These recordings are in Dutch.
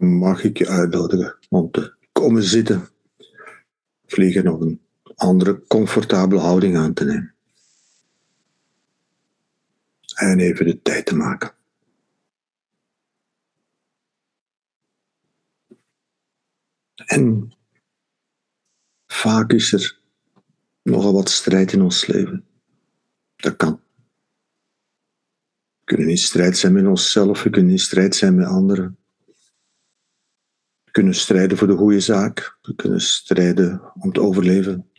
mag ik je uitnodigen om te komen zitten, vliegen of een andere comfortabele houding aan te nemen. En even de tijd te maken. En vaak is er nogal wat strijd in ons leven. Dat kan. We kunnen in strijd zijn met onszelf, we kunnen in strijd zijn met anderen. We kunnen strijden voor de goede zaak, we kunnen strijden om te overleven.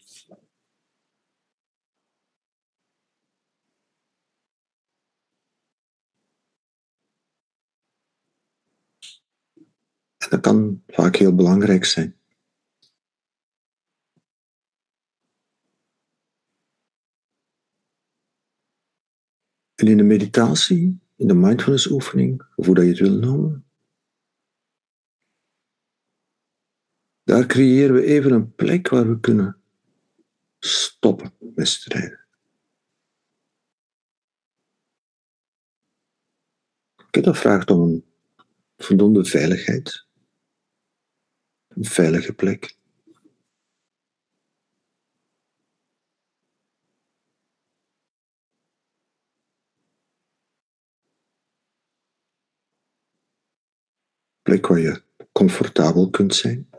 En dat kan vaak heel belangrijk zijn. En in de meditatie, in de mindfulness oefening, of hoe dat je het wil noemen, daar creëren we even een plek waar we kunnen stoppen met strijden. Dat vraagt om een voldoende veiligheid, een veilige plek. plek waar je comfortabel kunt zijn.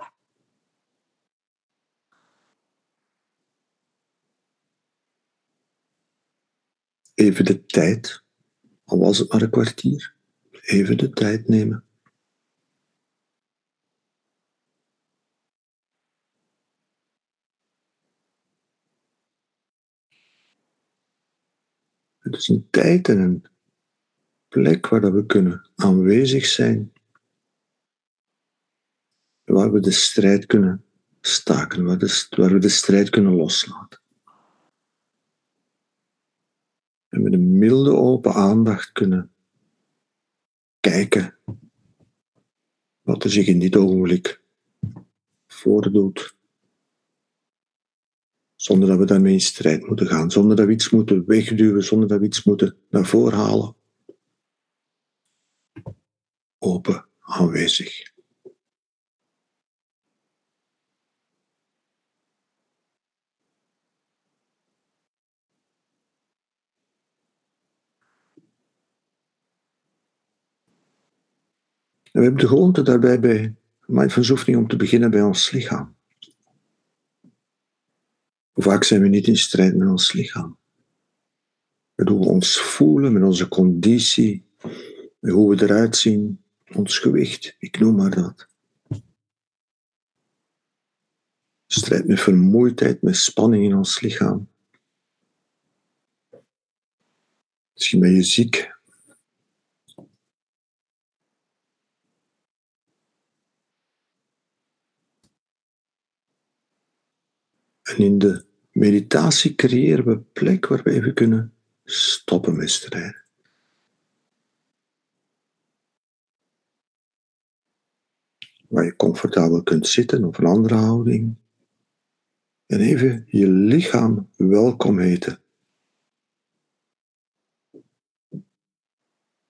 Even de tijd, al was het maar een kwartier, even de tijd nemen. Het is een tijd en een plek waar we kunnen aanwezig zijn waar we de strijd kunnen staken, waar, waar we de strijd kunnen loslaten. En met een milde open aandacht kunnen kijken wat er zich in dit ogenblik voordoet. Zonder dat we daarmee in strijd moeten gaan, zonder dat we iets moeten wegduwen, zonder dat we iets moeten naar voren halen. Open, aanwezig. En we hebben de gewoonte daarbij bij mindfulness oefening om te beginnen bij ons lichaam. Hoe vaak zijn we niet in strijd met ons lichaam? Met hoe we ons voelen, met onze conditie, met hoe we eruit zien, ons gewicht, ik noem maar dat. Strijd met vermoeidheid, met spanning in ons lichaam. Misschien ben je ziek, En in de meditatie creëren we plek waar we even kunnen stoppen met strijden. Waar je comfortabel kunt zitten of een andere houding. En even je lichaam welkom heten.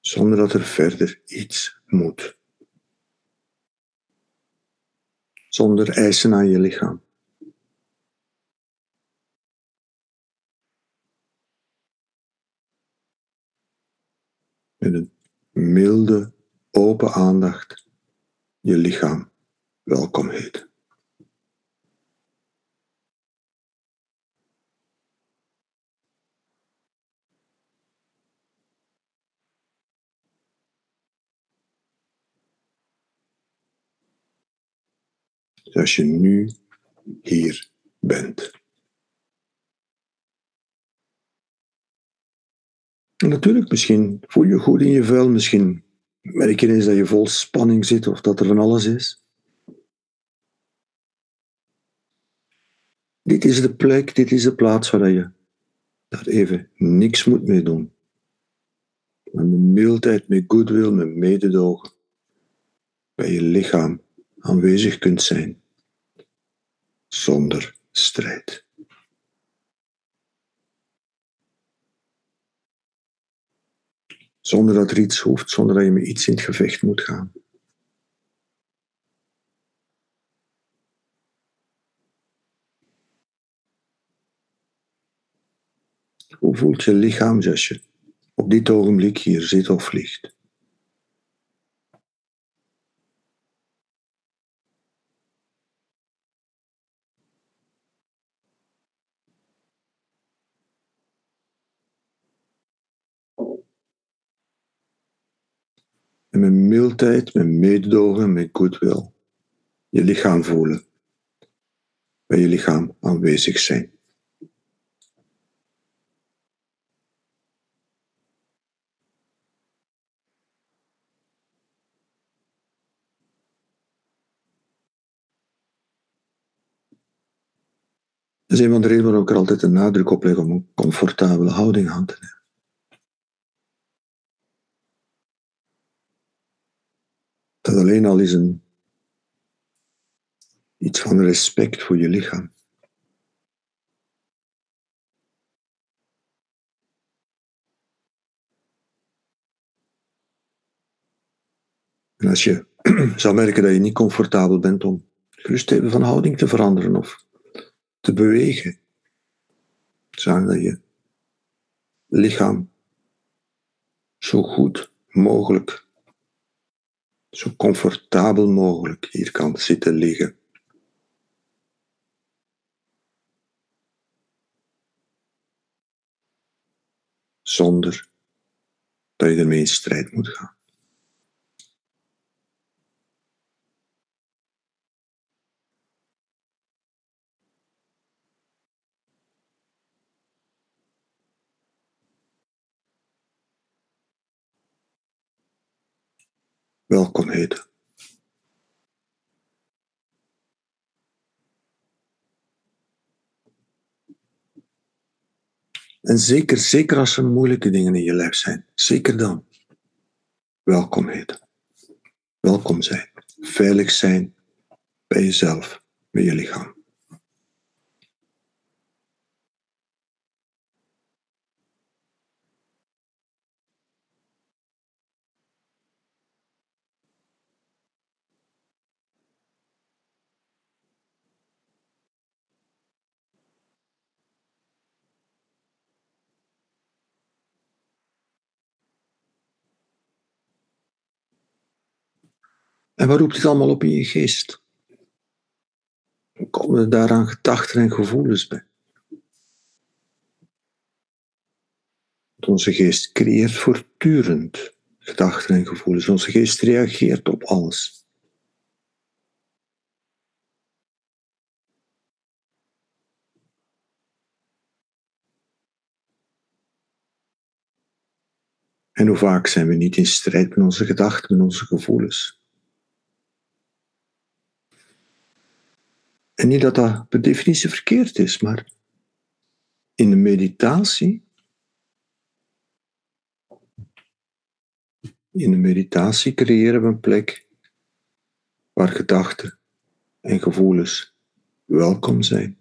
Zonder dat er verder iets moet. Zonder eisen aan je lichaam. Met een milde, open aandacht je lichaam welkom heet. Als je nu hier bent. Natuurlijk, misschien voel je goed in je vuil, misschien merk je eens dat je vol spanning zit of dat er van alles is. Dit is de plek, dit is de plaats waar je daar even niks moet mee doen. Met mildheid, met goodwill, met mededogen bij je lichaam aanwezig kunt zijn. Zonder strijd. Zonder dat er iets hoeft, zonder dat je met iets in het gevecht moet gaan. Hoe voelt je lichaam als je op dit ogenblik hier zit of vliegt? En met mildheid, met mededogen, met goodwill je lichaam voelen. Bij je lichaam aanwezig zijn. Dat is een van de redenen waarom ik er altijd een nadruk op leg om een comfortabele houding aan te nemen. Alleen al is een, iets van respect voor je lichaam. En als je zou merken dat je niet comfortabel bent om gerust even van houding te veranderen of te bewegen, zorg dat je lichaam zo goed mogelijk zo comfortabel mogelijk hier kan zitten liggen. Zonder dat je ermee in strijd moet gaan. Welkom heten. En zeker, zeker als er moeilijke dingen in je lijf zijn, zeker dan. Welkom heten. Welkom zijn. Veilig zijn bij jezelf, bij je lichaam. En wat roept dit allemaal op in je geest? Hoe komen er daaraan gedachten en gevoelens bij? onze geest creëert voortdurend gedachten en gevoelens. Onze geest reageert op alles. En hoe vaak zijn we niet in strijd met onze gedachten, met onze gevoelens? En niet dat dat per definitie verkeerd is, maar in de meditatie, in de meditatie creëren we een plek waar gedachten en gevoelens welkom zijn.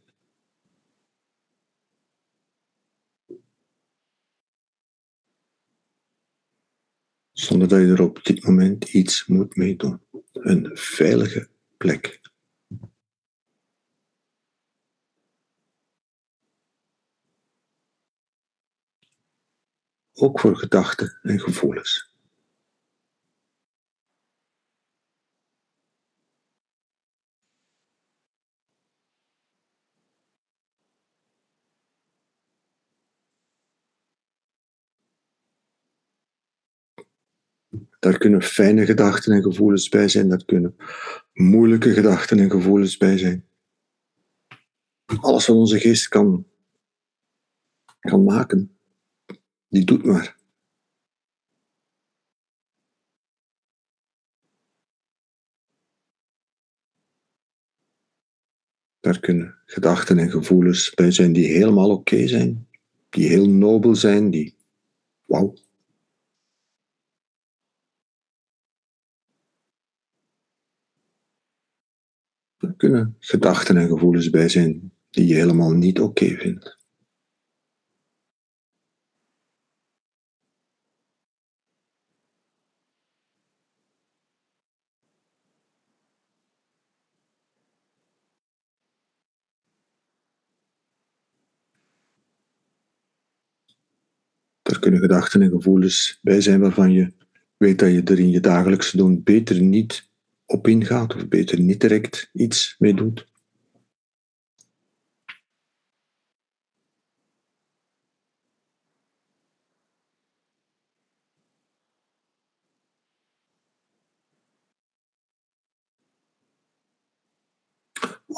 Zonder dat je er op dit moment iets moet meedoen. Een veilige plek. Ook voor gedachten en gevoelens. Daar kunnen fijne gedachten en gevoelens bij zijn, daar kunnen moeilijke gedachten en gevoelens bij zijn. Alles wat onze geest kan, kan maken. Die doet maar. Daar kunnen gedachten en gevoelens bij zijn die helemaal oké zijn, die heel nobel zijn, die wauw. Er kunnen gedachten en gevoelens bij zijn die je helemaal niet oké vindt. Er kunnen gedachten en gevoelens bij zijn waarvan je weet dat je er in je dagelijkse doen beter niet op ingaat of beter niet direct iets mee doet.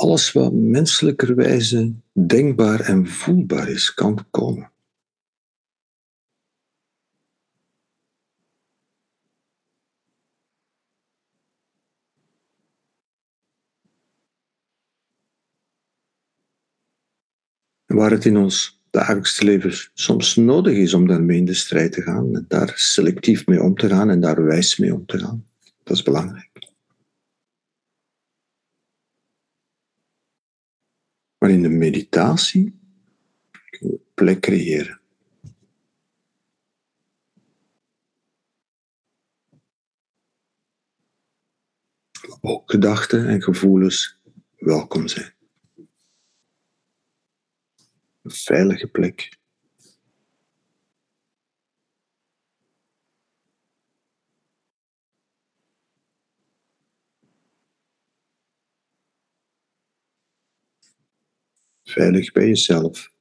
alles wat menselijkerwijze denkbaar en voelbaar is, kan komen. Waar het in ons dagelijkse leven soms nodig is om daarmee in de strijd te gaan, en daar selectief mee om te gaan en daar wijs mee om te gaan, dat is belangrijk. Maar in de meditatie kun je plek creëren. Ook gedachten en gevoelens welkom zijn. Een veilige plek. veilig bij jezelf.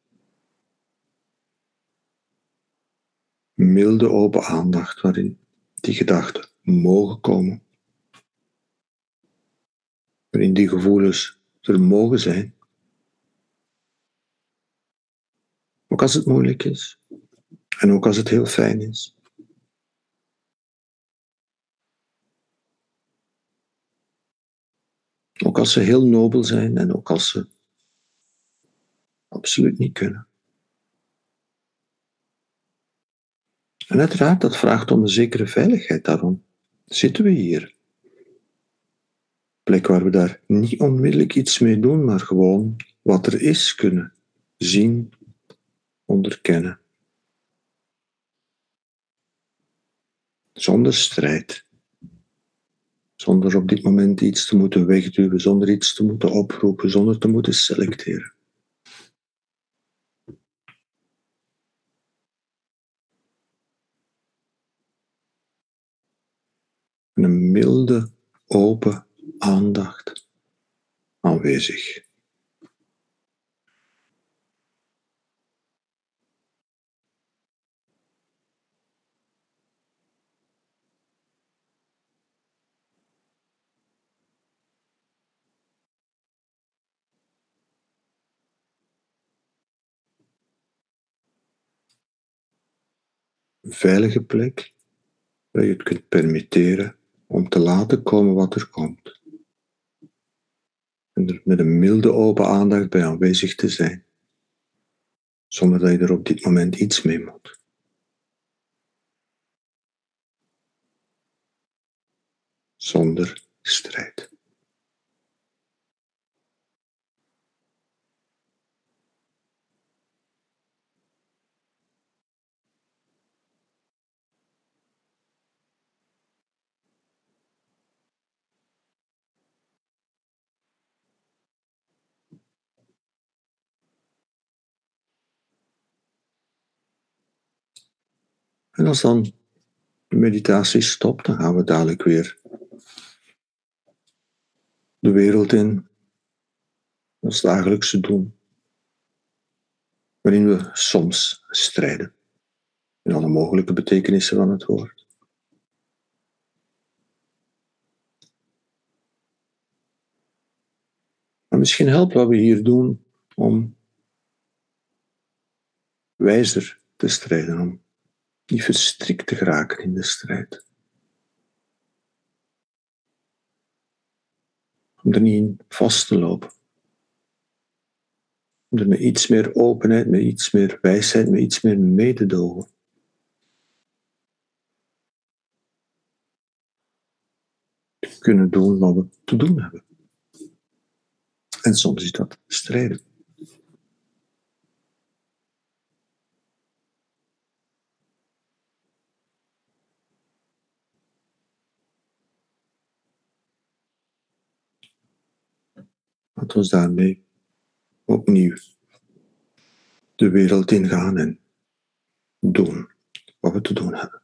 Milde open aandacht waarin die gedachten mogen komen. Waarin die gevoelens er mogen zijn. Ook als het moeilijk is. En ook als het heel fijn is. Ook als ze heel nobel zijn en ook als ze absoluut niet kunnen. En uiteraard, dat vraagt om een zekere veiligheid. Daarom zitten we hier. Plek waar we daar niet onmiddellijk iets mee doen, maar gewoon wat er is kunnen zien, onderkennen. Zonder strijd. Zonder op dit moment iets te moeten wegduwen, zonder iets te moeten oproepen, zonder te moeten selecteren. een milde, open aandacht aanwezig. Een veilige plek waar je het kunt permitteren om te laten komen wat er komt. En er met een milde open aandacht bij aanwezig te zijn, zonder dat je er op dit moment iets mee moet. Zonder strijd. En als dan de meditatie stopt, dan gaan we dadelijk weer de wereld in, ons dagelijkse doen, waarin we soms strijden, in alle mogelijke betekenissen van het woord. Maar misschien helpt wat we hier doen om wijzer te strijden, om niet verstrikt te geraken in de strijd. Om er niet in vast te lopen. Om er met iets meer openheid, met iets meer wijsheid, met iets meer mededogen. te kunnen doen wat we te doen hebben. En soms is dat strijden. Laten we daarmee opnieuw de wereld ingaan en doen. wat we te doen hebben.